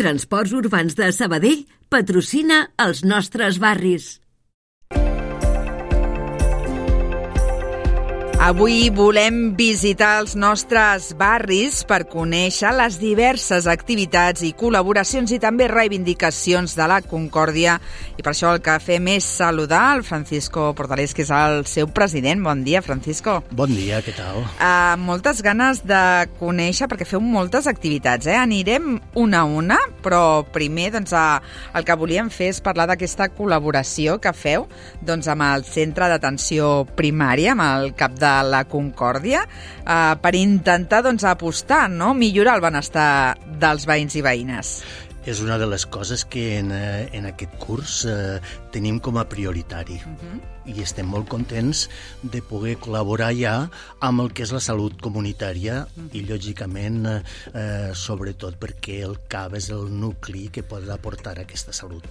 Transports Urbans de Sabadell patrocina els nostres barris. Avui volem visitar els nostres barris per conèixer les diverses activitats i col·laboracions i també reivindicacions de la Concòrdia. I per això el que fem és saludar el Francisco Portalés, que és el seu president. Bon dia, Francisco. Bon dia, què tal? Uh, moltes ganes de conèixer, perquè feu moltes activitats, eh? Anirem una a una, però primer doncs, uh, el que volíem fer és parlar d'aquesta col·laboració que feu doncs, amb el Centre d'Atenció Primària, amb el cap de la Concòrdia eh, per intentar doncs, apostar, no? millorar el benestar dels veïns i veïnes. És una de les coses que en, eh, en aquest curs eh, tenim com a prioritari. Uh -huh i estem molt contents de poder col·laborar ja amb el que és la salut comunitària i, lògicament, eh, sobretot perquè el CAB és el nucli que pot aportar aquesta salut.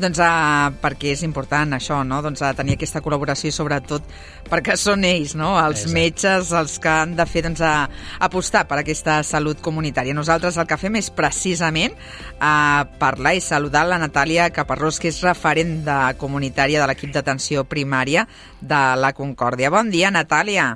Doncs uh, perquè és important això, no? doncs, uh, tenir aquesta col·laboració i sobretot perquè són ells, no? els Exacte. metges, els que han de fer doncs, a, apostar per aquesta salut comunitària. Nosaltres el que fem és precisament uh, parlar i saludar la Natàlia Caparrós, que és referent de comunitària de l'equip d'atenció primària de la Concòrdia. Bon dia, Natàlia.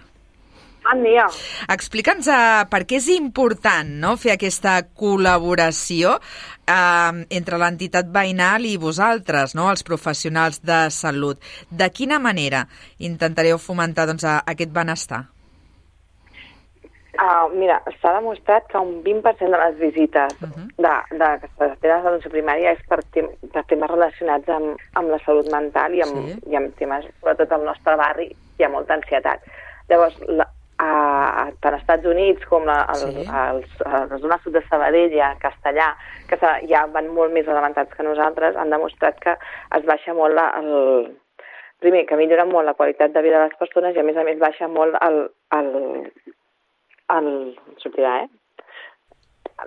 Bon dia. Explica'ns uh, per què és important no, fer aquesta col·laboració eh, entre l'entitat veïnal i vosaltres, no, els professionals de salut. De quina manera intentareu fomentar doncs, aquest benestar? Uh, mira, s'ha demostrat que un 20% de les visites uh -huh. de, de les de l'atenció primària és per, tem per temes relacionats amb, amb la salut mental i amb, sí. i amb temes, sobretot al nostre barri, hi ha molta ansietat. Llavors, la, a, tant als Estats Units com la, el, sí. als, a la zona sud de Sabadell i a Castellà, que ja van molt més adelantats que nosaltres, han demostrat que es baixa molt la, el, primer, que millora molt la qualitat de vida de les persones i, a més a més, baixa molt el, el, el, sortirà, eh?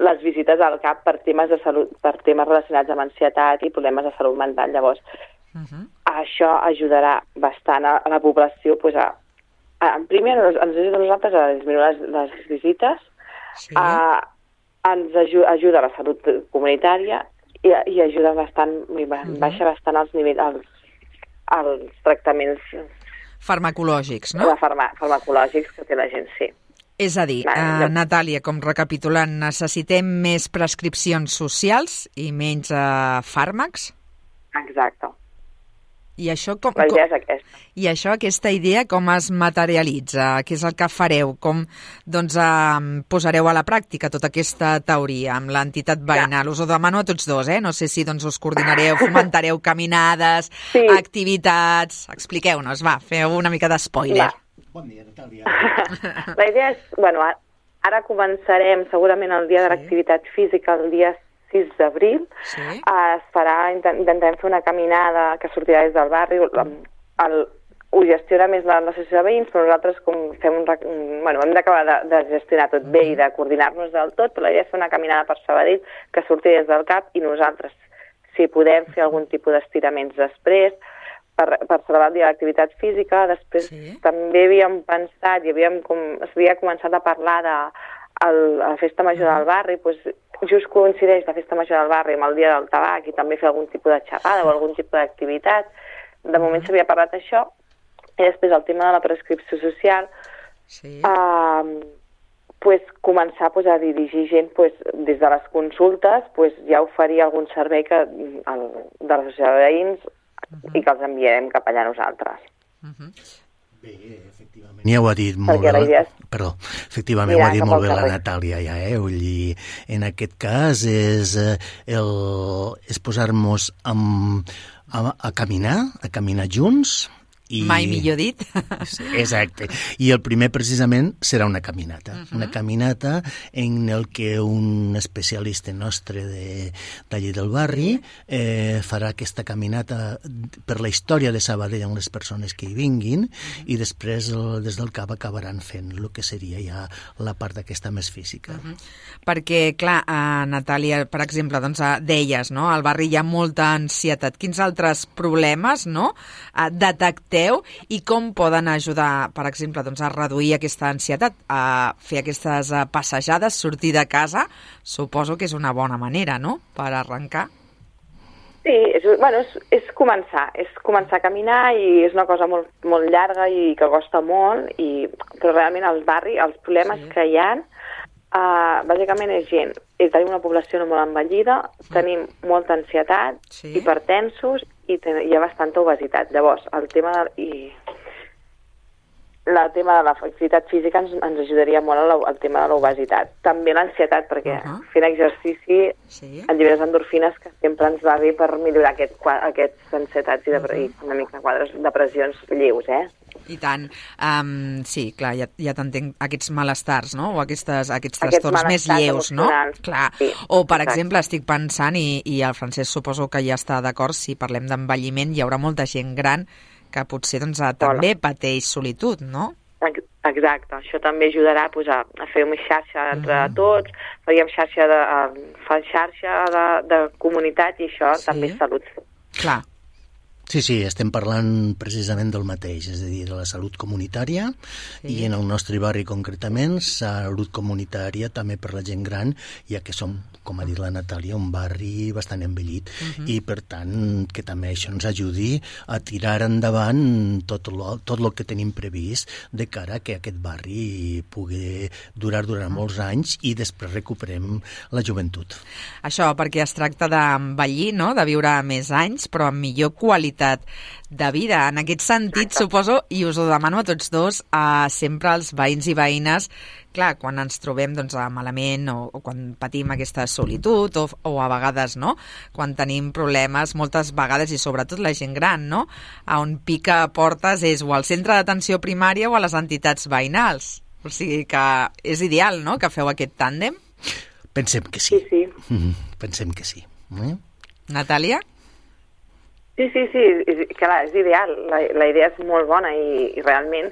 les visites al CAP per temes de salut, per temes relacionats amb ansietat i problemes de salut mental. Llavors, uh -huh. això ajudarà bastant a, a la població pues, a, a, en primer ens ajuda a nosaltres a disminuir les, les visites, sí. a, ens ajuda, ajuda a la salut comunitària i, i ajuda bastant, i baixa bastant els nivells, els, els tractaments farmacològics, no? Farma, farmacològics que té la gent, sí. És a dir, uh, Natàlia, com recapitulant, necessitem més prescripcions socials i menys uh, fàrmacs? Exacte. I això, com, la idea és aquesta. I això, aquesta idea, com es materialitza? Què és el que fareu? Com doncs, eh, posareu a la pràctica tota aquesta teoria amb l'entitat veïnal? Ja. Us ho demano a tots dos, eh? No sé si doncs, us coordinareu, fomentareu caminades, sí. activitats... Expliqueu-nos, va, feu una mica d'espoiler. Bon dia, Natàlia. La idea és, bueno, ara començarem segurament el dia sí. de l'activitat física, el dia 6 d'abril. Sí. Uh, es farà, intentem fer una caminada que sortirà des del barri. El, el, ho gestiona més l'associació de veïns, però nosaltres com fem un, bueno, hem d'acabar de, de gestionar tot bé i de coordinar-nos del tot, però la idea és fer una caminada per Sabadell que surti des del CAP i nosaltres, si podem fer algun tipus d'estiraments després, per, per celebrar el dia d'activitat física. Després sí. també havíem pensat i havíem com, s'havia començat a parlar de el, a la festa major uh -huh. del barri, doncs just coincideix la festa major del barri amb el dia del tabac i també fer algun tipus de xerrada o algun tipus d'activitat. De moment s'havia parlat això. I després el tema de la prescripció social, sí. eh, pues, començar pues, a dirigir gent pues, des de les consultes, pues, ja oferir algun servei que, el, de l'associació de veïns uh -huh. i que els enviarem cap allà nosaltres. Uh -huh. Bé, efectivament. Ja ho ha dit molt bé, la... Perdó, efectivament, ho ha dit molt bé la Natàlia, ja, eh? Vull dir, en aquest cas és, eh, el, és posar-nos a, a, a caminar, a caminar junts, i... Mai millor dit. Exacte. I el primer, precisament, serà una caminata. Uh -huh. Una caminata en el que un especialista nostre de, d'allí del barri eh, farà aquesta caminata per la història de Sabadell amb les persones que hi vinguin uh -huh. i després, el, des del CAP, acabaran fent el que seria ja la part d'aquesta més física. Uh -huh. Perquè, clar, a Natàlia, per exemple, doncs, deies, no? al barri hi ha molta ansietat. Quins altres problemes no? detectem faciliteu i com poden ajudar, per exemple, doncs, a reduir aquesta ansietat, a fer aquestes eh, passejades, sortir de casa, suposo que és una bona manera, no?, per arrencar. Sí, és, bueno, és, és començar, és començar a caminar i és una cosa molt, molt llarga i que costa molt, i, però realment al barri els problemes sí. que hi ha uh, bàsicament és gent, és tenim una població no molt envellida, mm. tenim molta ansietat, sí. hipertensos i ten, hi ha bastanta obesitat. Llavors, el tema de... I, el tema de l'activitat física ens, ens ajudaria molt al, al tema de l'obesitat. També l'ansietat, perquè uh -huh. fent exercici sí. llibres endorfines que sempre ens va bé per millorar aquest, aquests ansietats i, de, uh -huh. i una mica quadres depressions lleus, eh? I tant. Um, sí, clar, ja, ja t'entenc aquests malestars, no? O aquestes, aquests trastorns més lleus, no? Clar. Sí, o, per exacte. exemple, estic pensant, i, i el Francesc suposo que ja està d'acord, si parlem d'envelliment, hi haurà molta gent gran que potser doncs, també pateix solitud, no? Exacte, això també ajudarà pues, a, a fer una xarxa entre mm. tots, faríem xarxa de, uh, xarxa de, de comunitat i això sí. també és salut. Clar. Sí, sí, estem parlant precisament del mateix, és a dir, de la salut comunitària sí. i en el nostre barri concretament, salut comunitària també per la gent gran, ja que som, com ha dit la Natàlia, un barri bastant envellit uh mhm. -huh. i per tant que també això ens ajudi a tirar endavant tot lo, tot el que tenim previst de cara a que aquest barri pugui durar durant molts anys i després recuperem la joventut. Això perquè es tracta d'envellir, no? de viure més anys, però amb millor qualitat qualitat de vida. En aquest sentit, Exacte. suposo, i us ho demano a tots dos, a sempre els veïns i veïnes, clar, quan ens trobem doncs, malament o, o quan patim aquesta solitud o, o a vegades, no?, quan tenim problemes, moltes vegades, i sobretot la gent gran, no?, a on pica portes és o al centre d'atenció primària o a les entitats veïnals. O sigui que és ideal, no?, que feu aquest tàndem. Pensem que sí. Sí, sí. Mm -hmm. Pensem que sí. Eh? Natàlia? Sí, sí, sí, és, clar, és ideal. La, la idea és molt bona i, i realment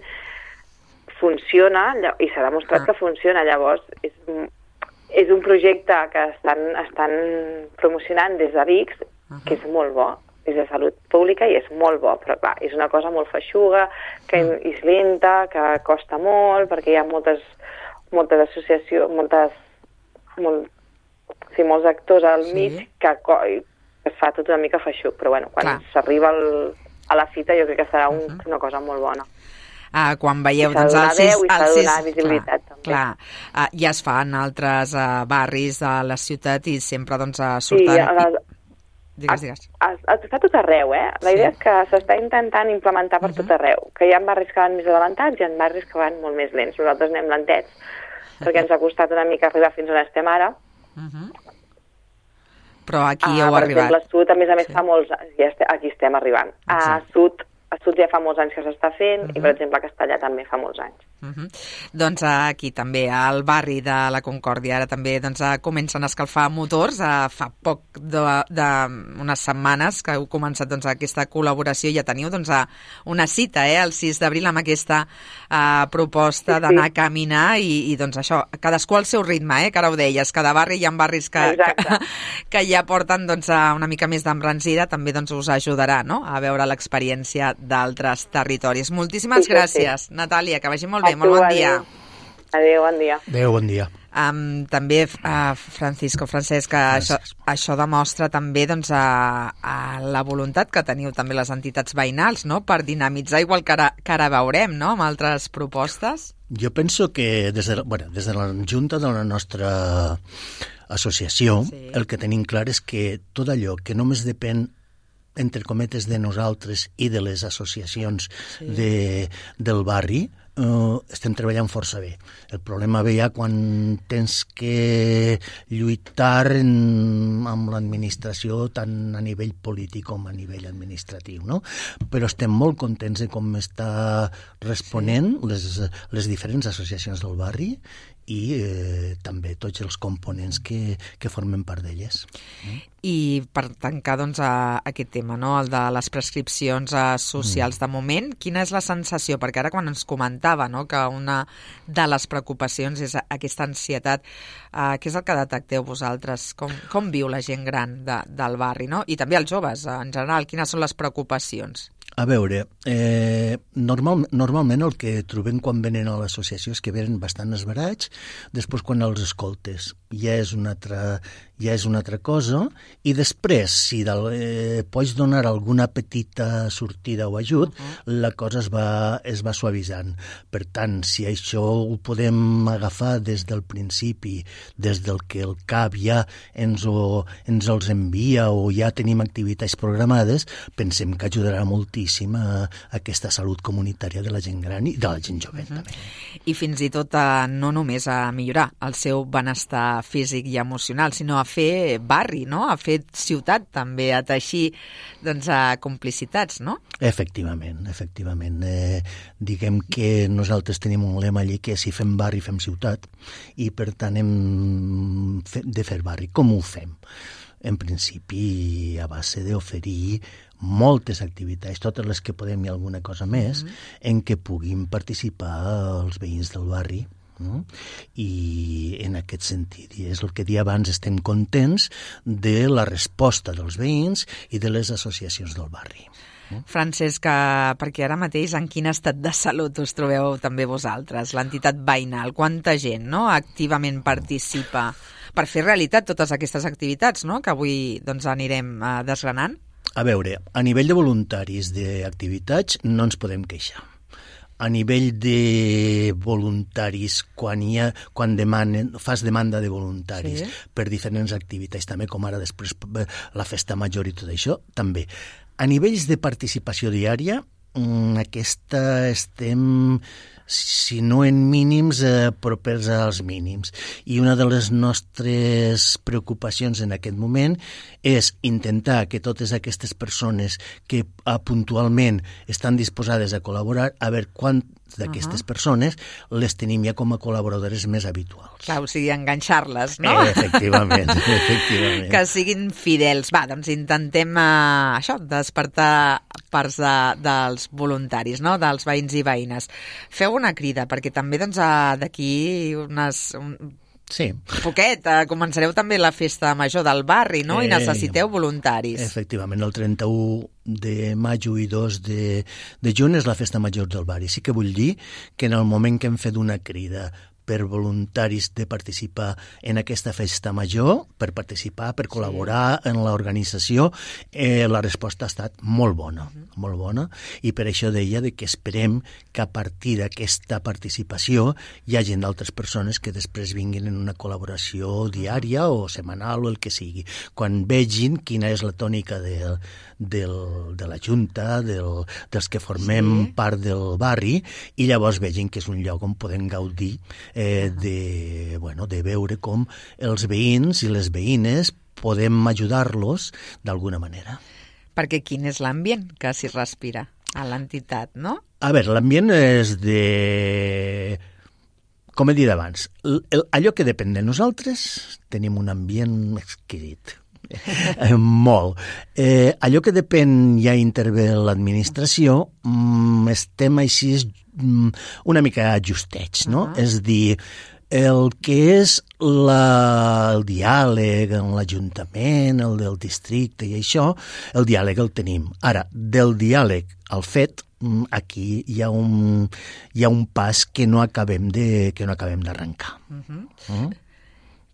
funciona i s'ha demostrat ah. que funciona. Llavors, és, és un projecte que estan, estan promocionant des de VIX, uh -huh. que és molt bo, és de salut pública i és molt bo, però clar, és una cosa molt feixuga, que uh ah. -huh. és lenta, que costa molt, perquè hi ha moltes, moltes associacions, moltes, molt, sí, molts actors al sí. mig que es fa tot una mica feixuc, però bueno, quan s'arriba a la cita jo crec que serà un, uh -huh. una cosa molt bona. Uh, quan veieu doncs, el sis... I sis, visibilitat, clar, també. Clar. Uh, ja es fa en altres uh, barris de la ciutat i sempre doncs, uh, surten... Sí, la, I... Digues, digues. Es, fa tot arreu, eh? La sí. idea és que s'està intentant implementar per uh -huh. tot arreu, que hi ha barris que van més adelantats i hi ha barris que van molt més lents. Nosaltres anem lentets, perquè ens ha costat una mica arribar fins on estem ara, uh -huh però aquí ah, heu per arribat. Per exemple, a Sud, a més a més, sí. fa molts anys, ja este, aquí estem arribant. Exacte. A Sud a Sud ja fa molts anys que s'està fent uh -huh. i, per exemple, a Castellà també fa molts anys. Uh -huh. Doncs aquí també, al barri de la Concòrdia, ara també doncs, comencen a escalfar motors. Fa poc d'unes setmanes que heu començat doncs, aquesta col·laboració i ja teniu doncs, una cita eh, el 6 d'abril amb aquesta uh, proposta sí, d'anar sí. a caminar i, i doncs això, cadascú al seu ritme, eh, que ara ho deies, cada barri hi ha barris que, que, que ja porten doncs, una mica més d'embranzida, també doncs, us ajudarà no? a veure l'experiència d'altres territoris. Moltíssimes sí, gràcies, sí. Natàlia, que vagi molt bé, molt bon dia. Adéu, bon dia. Adéu, bon dia. Um, també, uh, Francisco, Francesc, que això, això demostra també doncs, a, a la voluntat que teniu també les entitats veïnals no? per dinamitzar, igual que ara, que ara veurem, no? amb altres propostes. Jo penso que des de, bueno, des de la Junta de la nostra associació sí. el que tenim clar és que tot allò que només depèn entre cometes, de nosaltres i de les associacions sí. de, del barri, eh, estem treballant força bé. El problema ve ja quan tens que lluitar en, amb l'administració tant a nivell polític com a nivell administratiu, no? Però estem molt contents de com està responent les, les diferents associacions del barri i eh, també tots els components que, que formen part d'elles. I per tancar doncs, a, aquest tema, no? el de les prescripcions a eh, socials mm. de moment, quina és la sensació? Perquè ara quan ens comentava no? que una de les preocupacions és aquesta ansietat, eh, què és el que detecteu vosaltres? Com, com viu la gent gran de, del barri? No? I també els joves, en general, quines són les preocupacions? A veure, eh, normal, normalment el que trobem quan venen a l'associació és que venen bastant esbarats, després quan els escoltes. Ja és una altra, ja és una altra cosa, i després, si del, eh, pots donar alguna petita sortida o ajut, uh -huh. la cosa es va, es va suavitzant. Per tant, si això ho podem agafar des del principi, des del que el CAP ja ens, ho, ens els envia o ja tenim activitats programades, pensem que ajudarà moltíssim a, a aquesta salut comunitària de la gent gran i de la gent jove, uh -huh. també. I fins i tot a, no només a millorar el seu benestar físic i emocional, sinó a fer barri, no? a fer ciutat també, a teixir doncs, a complicitats, no? Efectivament, efectivament. Eh, diguem que nosaltres tenim un lema allí que si fem barri fem ciutat i per tant hem de fer barri. Com ho fem? En principi a base d'oferir moltes activitats, totes les que podem i alguna cosa més, mm -hmm. en què puguin participar els veïns del barri no? i en aquest sentit, i és el que dia abans estem contents de la resposta dels veïns i de les associacions del barri. Francesc, perquè ara mateix en quin estat de salut us trobeu també vosaltres, l'entitat veïnal? Quanta gent no, activament participa per fer realitat totes aquestes activitats no, que avui doncs, anirem uh, desgranant? A veure, a nivell de voluntaris d'activitats no ens podem queixar a nivell de voluntaris, quan, hi ha, quan demanen, fas demanda de voluntaris sí. per diferents activitats, també com ara després la festa major i tot això, també. A nivells de participació diària, mm, aquesta estem si no en mínims, eh, propers als mínims. I una de les nostres preocupacions en aquest moment és intentar que totes aquestes persones que ah, puntualment estan disposades a col·laborar, a veure quan d'aquestes uh -huh. persones les tenim ja com a col·laboradores més habituals. Clar, o sigui, enganxar-les, no? Eh, efectivament, efectivament. Que siguin fidels. Va, doncs intentem uh, això, despertar parts de, dels voluntaris, no?, dels veïns i veïnes. Feu una crida, perquè també doncs, d'aquí unes... Un, Sí. Poquet, eh, començareu també la festa major del barri, no? Eh, I necessiteu voluntaris. Efectivament, el 31 de maig i 2 de, de juny és la festa major del barri. Sí que vull dir que en el moment que hem fet una crida per voluntaris de participar en aquesta festa major, per participar, per col·laborar sí. en l'organització, eh, la resposta ha estat molt bona, uh -huh. molt bona, i per això deia de que esperem que a partir d'aquesta participació hi hagi d'altres persones que després vinguin en una col·laboració diària o setmanal o el que sigui, quan vegin quina és la tònica de, del, de la Junta, del, dels que formem sí. part del barri, i llavors vegin que és un lloc on podem gaudir eh, de, bueno, de veure com els veïns i les veïnes podem ajudar-los d'alguna manera. Perquè quin és l'ambient que s'hi respira a l'entitat, no? A veure, l'ambient és de com he dit abans, allò que depèn de nosaltres, tenim un ambient exquisit molt. Eh, allò que depèn ja intervé l'administració, mm, estem així mm, una mica justets, no? Uh -huh. És dir, el que és la, el diàleg en l'Ajuntament, el del districte i això, el diàleg el tenim. Ara, del diàleg al fet, mm, aquí hi ha un, hi ha un pas que no acabem de que no acabem d'arrencar. Uh -huh. uh -huh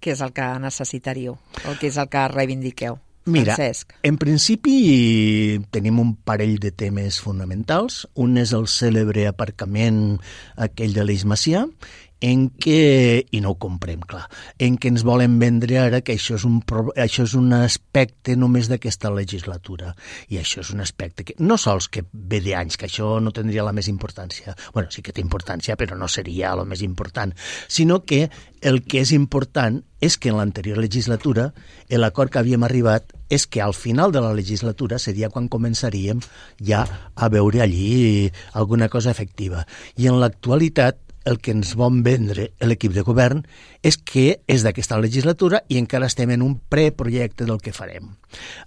què és el que necessitaríeu o què és el que reivindiqueu? Mira, Francesc. en principi tenim un parell de temes fonamentals. Un és el cèlebre aparcament aquell de l'Eix Macià en què, i no ho comprem, clar, en què ens volen vendre ara que això és un, això és un aspecte només d'aquesta legislatura. I això és un aspecte que no sols que ve d'anys, que això no tindria la més importància, bueno, sí que té importància, però no seria el més important, sinó que el que és important és que en l'anterior legislatura l'acord que havíem arribat és que al final de la legislatura seria quan començaríem ja a veure allí alguna cosa efectiva. I en l'actualitat el que ens vol vendre l'equip de govern és que és d'aquesta legislatura i encara estem en un preprojecte del que farem.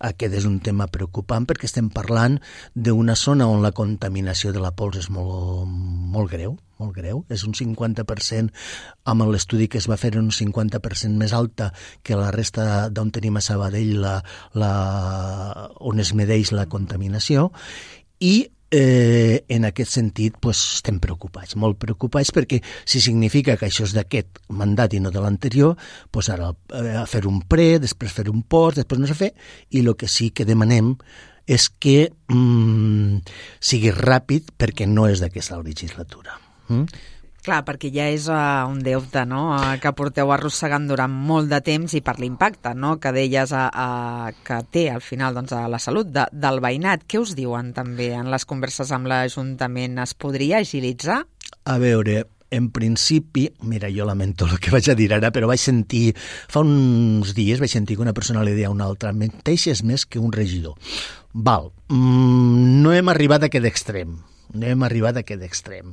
Aquest és un tema preocupant perquè estem parlant d'una zona on la contaminació de la pols és molt, molt greu, molt greu. És un 50%, amb l'estudi que es va fer, un 50% més alta que la resta d'on tenim a Sabadell la, la, on es medeix la contaminació i eh, en aquest sentit pues, estem preocupats, molt preocupats perquè si significa que això és d'aquest mandat i no de l'anterior, pues ara eh, fer un pre, després fer un post, després no sé fer, i el que sí que demanem és que mm, sigui ràpid perquè no és d'aquesta legislatura. Mm? Clar, perquè ja és uh, un deute no? uh, que porteu arrossegant durant molt de temps i per l'impacte no? que deies uh, uh, que té al final doncs, a la salut de, del veïnat. Què us diuen també en les converses amb l'Ajuntament? Es podria agilitzar? A veure, en principi, mira, jo lamento el que vaig a dir ara, però vaig sentir, fa uns dies vaig sentir que una persona li deia a una altra, menteixes més que un regidor. Val, mm, no hem arribat a aquest extrem, no hem arribat a aquest extrem,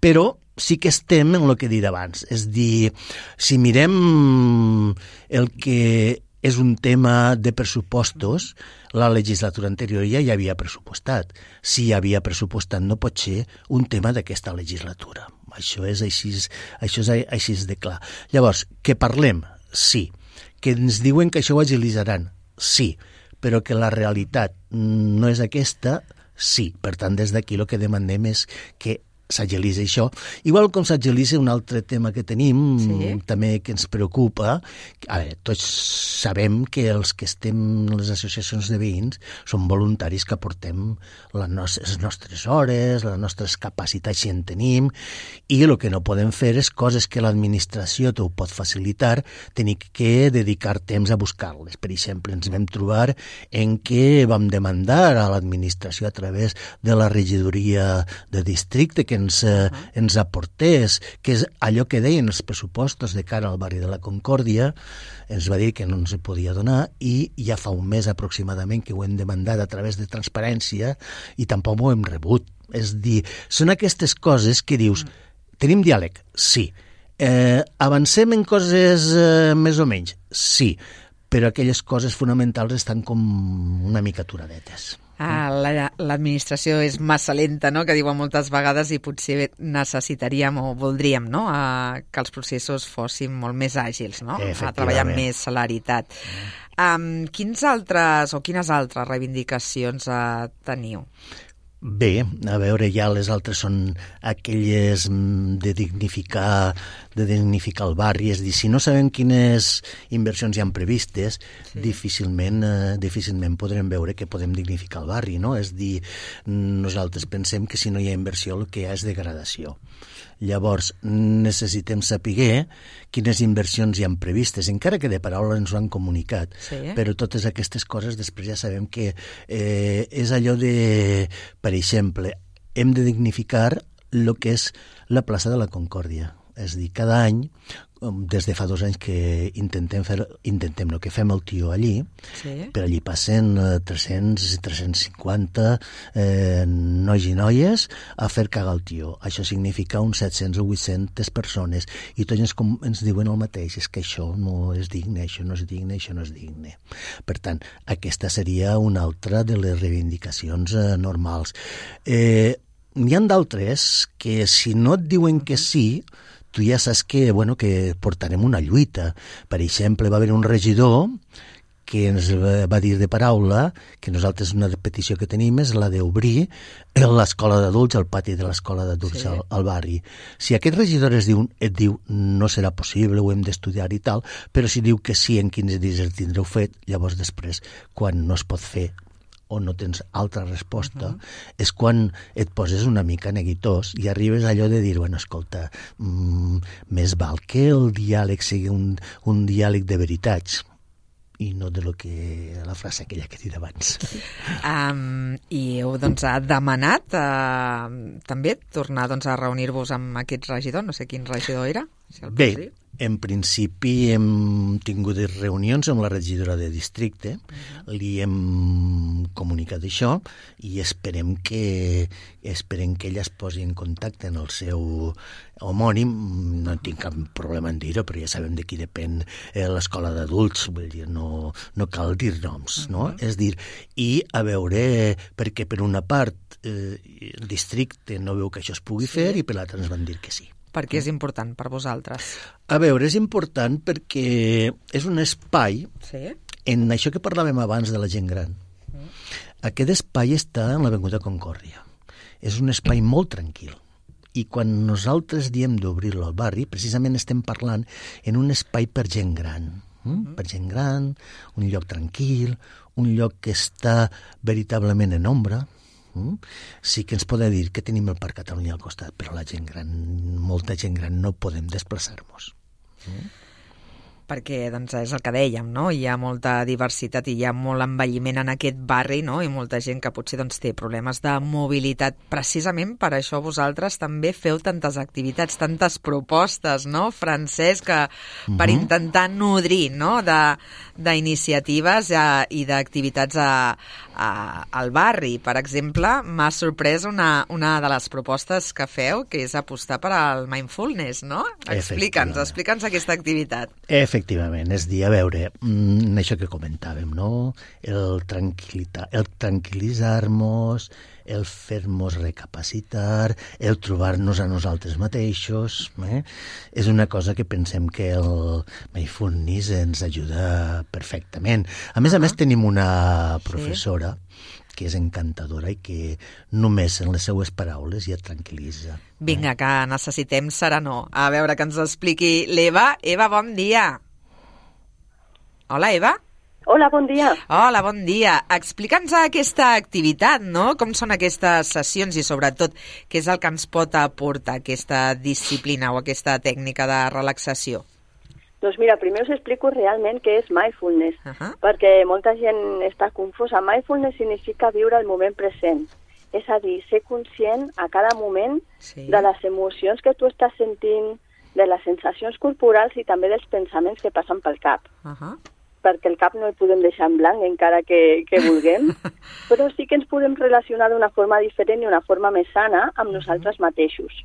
però sí que estem en el que dit abans. És dir, si mirem el que és un tema de pressupostos, la legislatura anterior ja hi havia pressupostat. Si hi havia pressupostat no pot ser un tema d'aquesta legislatura. Això és així, això és així de clar. Llavors, que parlem? Sí. Que ens diuen que això ho agilitzaran? Sí. Però que la realitat no és aquesta? Sí. Per tant, des d'aquí el que demanem és que s'agilitza això. Igual com s'agilitza un altre tema que tenim, sí. també que ens preocupa. A veure, tots sabem que els que estem en les associacions de veïns són voluntaris que aportem les nostres, les nostres hores, les nostres capacitats si en tenim, i el que no podem fer és coses que l'administració t'ho pot facilitar, tenir que dedicar temps a buscar-les. Per exemple, ens vam trobar en què vam demandar a l'administració a través de la regidoria de districte que ens, -huh. ens aportés, que és allò que deien els pressupostos de cara al barri de la Concòrdia, ens va dir que no ens podia donar i ja fa un mes aproximadament que ho hem demandat a través de transparència i tampoc ho hem rebut. És dir, són aquestes coses que dius, -huh. tenim diàleg? Sí. Eh, avancem en coses eh, més o menys? Sí però aquelles coses fonamentals estan com una mica aturadetes. Ah, L'administració la, és massa lenta, no?, que diuen moltes vegades i potser necessitaríem o voldríem no? a, que els processos fossin molt més àgils, no? a treballar amb més celeritat. Um, quins altres o quines altres reivindicacions uh, teniu? Bé, a veure, ja les altres són aquelles mm, de dignificar, de dignificar el barri, és dir, si no sabem quines inversions hi han previstes, sí. difícilment, eh, difícilment podrem veure que podem dignificar el barri, no? És dir, nosaltres pensem que si no hi ha inversió el que hi ha és degradació. Llavors, necessitem saber quines inversions hi han previstes, encara que de paraula ens ho han comunicat, sí. però totes aquestes coses després ja sabem que eh, és allò de, per exemple, hem de dignificar el que és la plaça de la Concòrdia. És dir, cada any des de fa dos anys que intentem fer, intentem, no, que fem el tio allí, sí. per allí passen 300 i 350 eh, nois i noies a fer cagar el tio. Això significa uns 700 o 800 persones i tots ens, com, ens diuen el mateix, és que això no és digne, això no és digne, això no és digne. Per tant, aquesta seria una altra de les reivindicacions eh, normals. Eh, N'hi ha d'altres que si no et diuen que sí, tu ja saps que, bueno, que portarem una lluita. Per exemple, va haver un regidor que ens va dir de paraula que nosaltres una petició que tenim és la d'obrir l'escola d'adults, el pati de l'escola d'adults sí. al, al barri. Si aquest regidor es diu, et diu no serà possible, ho hem d'estudiar i tal, però si diu que sí, en 15 dies el tindreu fet, llavors després, quan no es pot fer, o no tens altra resposta, uh -huh. és quan et poses una mica neguitós i arribes a allò de dir, bueno, escolta, mm, més val que el diàleg sigui un, un diàleg de veritats i no de lo que la frase aquella que he dit abans. Um, I heu doncs, demanat uh, també tornar doncs, a reunir-vos amb aquest regidor, no sé quin regidor era, si el Bé, en principi hem tingut reunions amb la regidora de districte, -huh. li hem comunicat això i esperem que, esperem que ella es posi en contacte en el seu homònim, no tinc cap problema en dir-ho, però ja sabem de qui depèn eh, l'escola d'adults, vull dir, no, no cal dir noms, uh -huh. no? És dir, i a veure, perquè per una part eh, el districte no veu que això es pugui sí. fer i per l'altra ens van dir que sí. Per què és important per vosaltres? A veure, és important perquè és un espai sí? en això que parlàvem abans de la gent gran. Mm. Aquest espai està en l'Avinguda Concòrdia és un espai molt tranquil. I quan nosaltres diem d'obrir-lo al barri, precisament estem parlant en un espai per gent gran. Mm? Per gent gran, un lloc tranquil, un lloc que està veritablement en ombra? Sí que ens podem dir que tenim el Parc Catalunya al costat, però la gent gran, molta gent gran, no podem desplaçar-nos. Mm? Perquè doncs, és el que dèiem, no? hi ha molta diversitat i hi ha molt envelliment en aquest barri no? i molta gent que potser doncs, té problemes de mobilitat. Precisament per això vosaltres també feu tantes activitats, tantes propostes, no, Francesc, que, uh -huh. per mhm. intentar nodrir no? d'iniciatives eh, i d'activitats a, a, al barri. Per exemple, m'ha sorprès una, una de les propostes que feu, que és apostar per al mindfulness, no? Explica'ns, explica'ns aquesta activitat. Efectivament Efectivament, és dir, a veure, mm, això que comentàvem, no? El, el tranquil·litzar-nos, el fer-nos recapacitar, el trobar-nos a nosaltres mateixos, eh? és una cosa que pensem que el Mindfulness ens ajuda perfectament. A més uh -huh. a més, tenim una professora sí que és encantadora i que només en les seues paraules ja et tranquil·litza. Vinga, que necessitem serenor. A veure, que ens expliqui l'Eva. Eva, bon dia. Hola, Eva. Hola, bon dia. Hola, bon dia. Explica'ns aquesta activitat, no? Com són aquestes sessions i, sobretot, què és el que ens pot aportar aquesta disciplina o aquesta tècnica de relaxació? Doncs mira, primer us explico realment què és mindfulness, uh -huh. perquè molta gent està confosa. Mindfulness significa viure el moment present, és a dir, ser conscient a cada moment sí. de les emocions que tu estàs sentint, de les sensacions corporals i també dels pensaments que passen pel cap. Uh -huh perquè el cap no el podem deixar en blanc encara que, que vulguem, però sí que ens podem relacionar d'una forma diferent i una forma més sana amb nosaltres mateixos.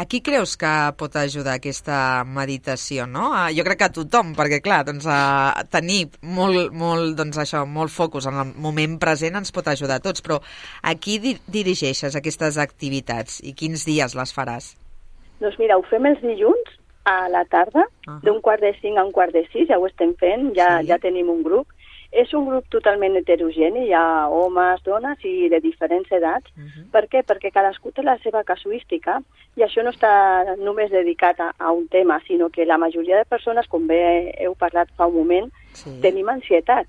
A qui creus que pot ajudar aquesta meditació, no? Jo crec que a tothom, perquè clar, doncs, a tenir molt, molt, doncs, això, molt focus en el moment present ens pot ajudar a tots, però a qui di dirigeixes aquestes activitats i quins dies les faràs? Doncs mira, ho fem els dilluns a la tarda, uh -huh. d'un quart de cinc a un quart de sis, ja ho estem fent, ja, sí. ja tenim un grup. És un grup totalment heterogeni, hi ha homes, dones i de diferents edats. Uh -huh. Per què? Perquè cadascú té la seva casuística i això no està només dedicat a, a un tema, sinó que la majoria de persones, com bé heu parlat fa un moment, sí. tenim ansietat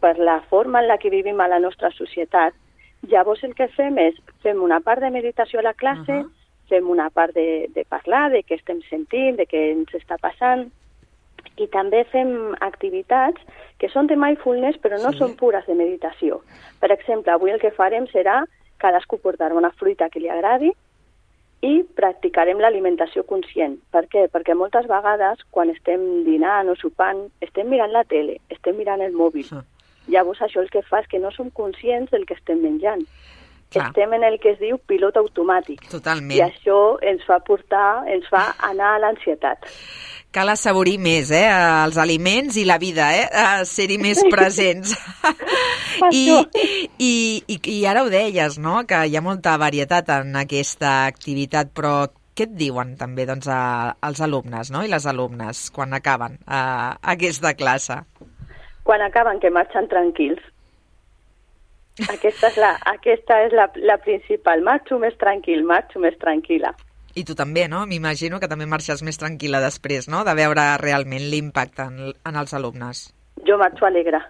per la forma en la que vivim a la nostra societat. Llavors el que fem és, fem una part de meditació a la classe, uh -huh fem una part de, de parlar, de què estem sentint, de què ens està passant, i també fem activitats que són de mindfulness però no sí. són pures de meditació. Per exemple, avui el que farem serà cadascú portar una fruita que li agradi i practicarem l'alimentació conscient. Per què? Perquè moltes vegades quan estem dinant o sopant estem mirant la tele, estem mirant el mòbil. Sí. Llavors això el que fa és que no som conscients del que estem menjant. Clar. estem en el que es diu pilot automàtic. Totalment. I això ens fa portar, ens fa anar a l'ansietat. Cal assaborir més, eh, els aliments i la vida, eh, ser-hi més presents. I, i, i, I ara ho deies, no?, que hi ha molta varietat en aquesta activitat, però què et diuen també doncs, a, als alumnes no? i les alumnes quan acaben a, a aquesta classe? Quan acaben, que marxen tranquils aquesta és la, aquesta és la, la principal. Marxo més tranquil, marxo més tranquil·la. I tu també, no? M'imagino que també marxes més tranquil·la després, no?, de veure realment l'impacte en, en els alumnes. Jo marxo alegre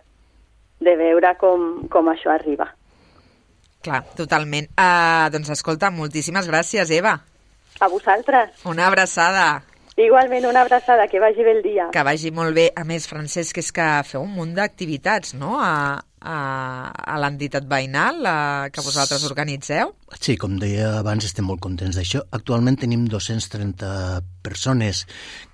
de veure com, com això arriba. Clar, totalment. Uh, doncs escolta, moltíssimes gràcies, Eva. A vosaltres. Una abraçada. Igualment, una abraçada, que vagi bé el dia. Que vagi molt bé. A més, Francesc, és que feu un munt d'activitats, no?, a, a, a l'entitat veïnal a, que vosaltres organitzeu? Sí, com deia abans, estem molt contents d'això. Actualment tenim 230 persones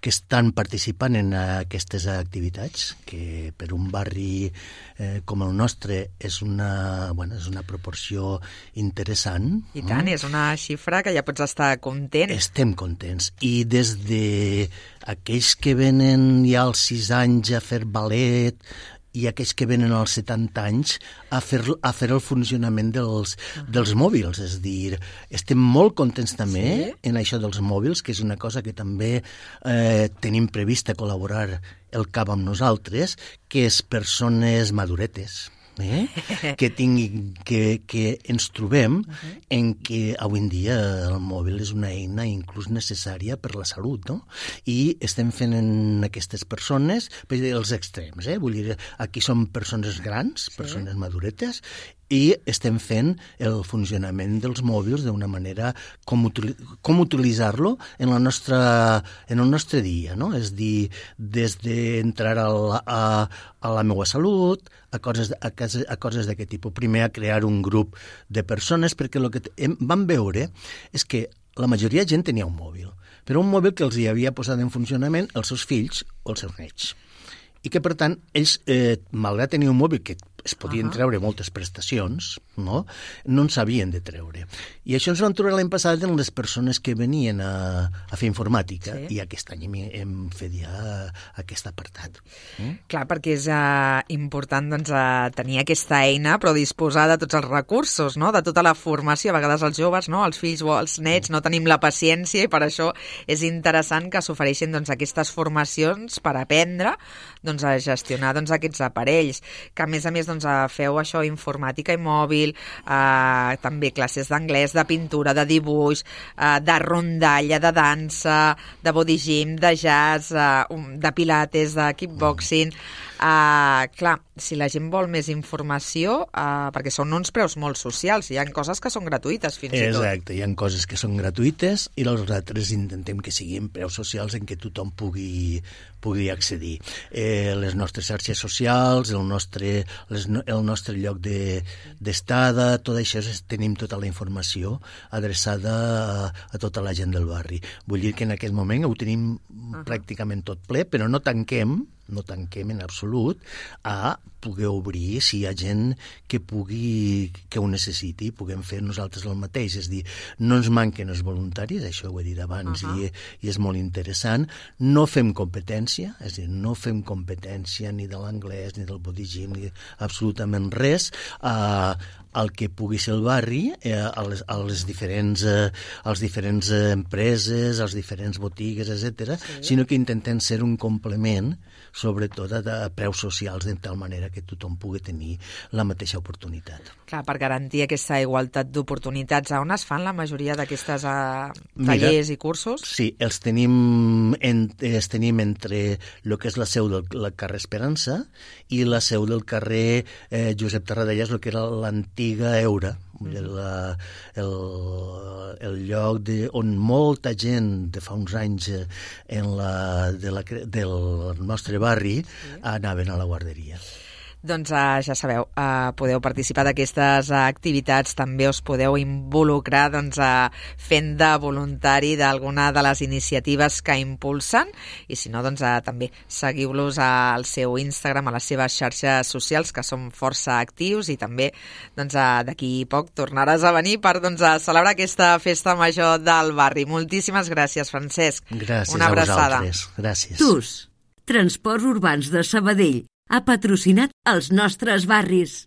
que estan participant en aquestes activitats, que per un barri eh, com el nostre és una, bueno, és una proporció interessant. I tant, mm? és una xifra que ja pots estar content. Estem contents. I des de aquells que venen ja als 6 anys a fer ballet, i aquells que venen als 70 anys a fer, a fer el funcionament dels, dels mòbils. És dir, estem molt contents també sí? en això dels mòbils, que és una cosa que també eh, tenim prevista col·laborar el CAP amb nosaltres, que és persones maduretes eh? que, tingui, que, que ens trobem uh -huh. en que avui en dia el mòbil és una eina inclús necessària per la salut, no? I estem fent en aquestes persones els extrems, eh? Vull dir, aquí són persones grans, persones sí. maduretes, i estem fent el funcionament dels mòbils d'una manera com, util com utilitzar-lo en, la nostra, en el nostre dia, no? És dir, des d'entrar a, a, a la meva salut, a coses, a, a coses d'aquest tipus. Primer a crear un grup de persones, perquè el que hem, vam veure és que la majoria de gent tenia un mòbil, però un mòbil que els hi havia posat en funcionament els seus fills o els seus nets i que, per tant, ells, eh, malgrat tenir un mòbil que es podien uh -huh. treure moltes prestacions, no? no en sabien de treure. I això ens vam trobar l'any passat en les persones que venien a, a fer informàtica sí. i aquest any hem, hem fet ja aquest apartat. Mm? Clar, perquè és uh, important doncs, uh, tenir aquesta eina però disposar de tots els recursos, no? de tota la formació. A vegades els joves, no? els fills o els nets, no tenim la paciència i per això és interessant que s'ofereixin doncs, aquestes formacions per aprendre doncs, a gestionar doncs, aquests aparells, que a més a més doncs, feu això, informàtica i mòbil, eh, també classes d'anglès, de pintura, de dibuix, eh, de rondalla, de dansa, de body gym, de jazz, eh, de pilates, de kickboxing... Uh, clar, si la gent vol més informació, uh, perquè són uns preus molt socials, hi ha coses que són gratuïtes fins Exacte, i tot. Exacte, hi ha coses que són gratuïtes i els altres intentem que siguin preus socials en què tothom pugui, pugui accedir. Eh, les nostres xarxes socials, el nostre, les, el nostre lloc d'estada, de, tot això és, tenim tota la informació adreçada a, a tota la gent del barri. Vull dir que en aquest moment ho tenim uh -huh. pràcticament tot ple, però no tanquem no tanquem en absolut, a poder obrir si hi ha gent que pugui, que ho necessiti, puguem fer nosaltres el mateix. És dir, no ens manquen els voluntaris, això ho he dit abans, uh -huh. i, i és molt interessant. No fem competència, és dir, no fem competència ni de l'anglès, ni del body gym, ni absolutament res. Uh, el que pugui ser el barri, eh, a, les, a les diferents, eh, als diferents eh, empreses, als diferents botigues, etc, sí. sinó que intentem ser un complement sobretot de, de preus socials de tal manera que tothom pugui tenir la mateixa oportunitat. Clar, per garantir aquesta igualtat d'oportunitats, on es fan la majoria d'aquestes tallers Mira, i cursos? Sí, els tenim, en, els tenim entre el que és la seu del la carrer Esperança i la seu del carrer eh, Josep Tarradellas, el que era l'antiga Eura, el, el, el lloc de, on molta gent de fa uns anys eh, en la, de la, del nostre barri sí. anaven a la guarderia. Doncs uh, ja sabeu, uh, podeu participar d'aquestes uh, activitats, també us podeu involucrar doncs, uh, fent de voluntari d'alguna de les iniciatives que impulsen i si no, doncs uh, també seguiu-los al seu Instagram, a les seves xarxes socials que són força actius i també doncs, uh, d'aquí poc tornaràs a venir per doncs, a celebrar aquesta festa major del barri. Moltíssimes gràcies, Francesc. Gràcies Una abraçada. a vosaltres. Gràcies. TUS, Transports Urbans de Sabadell ha patrocinat els nostres barris.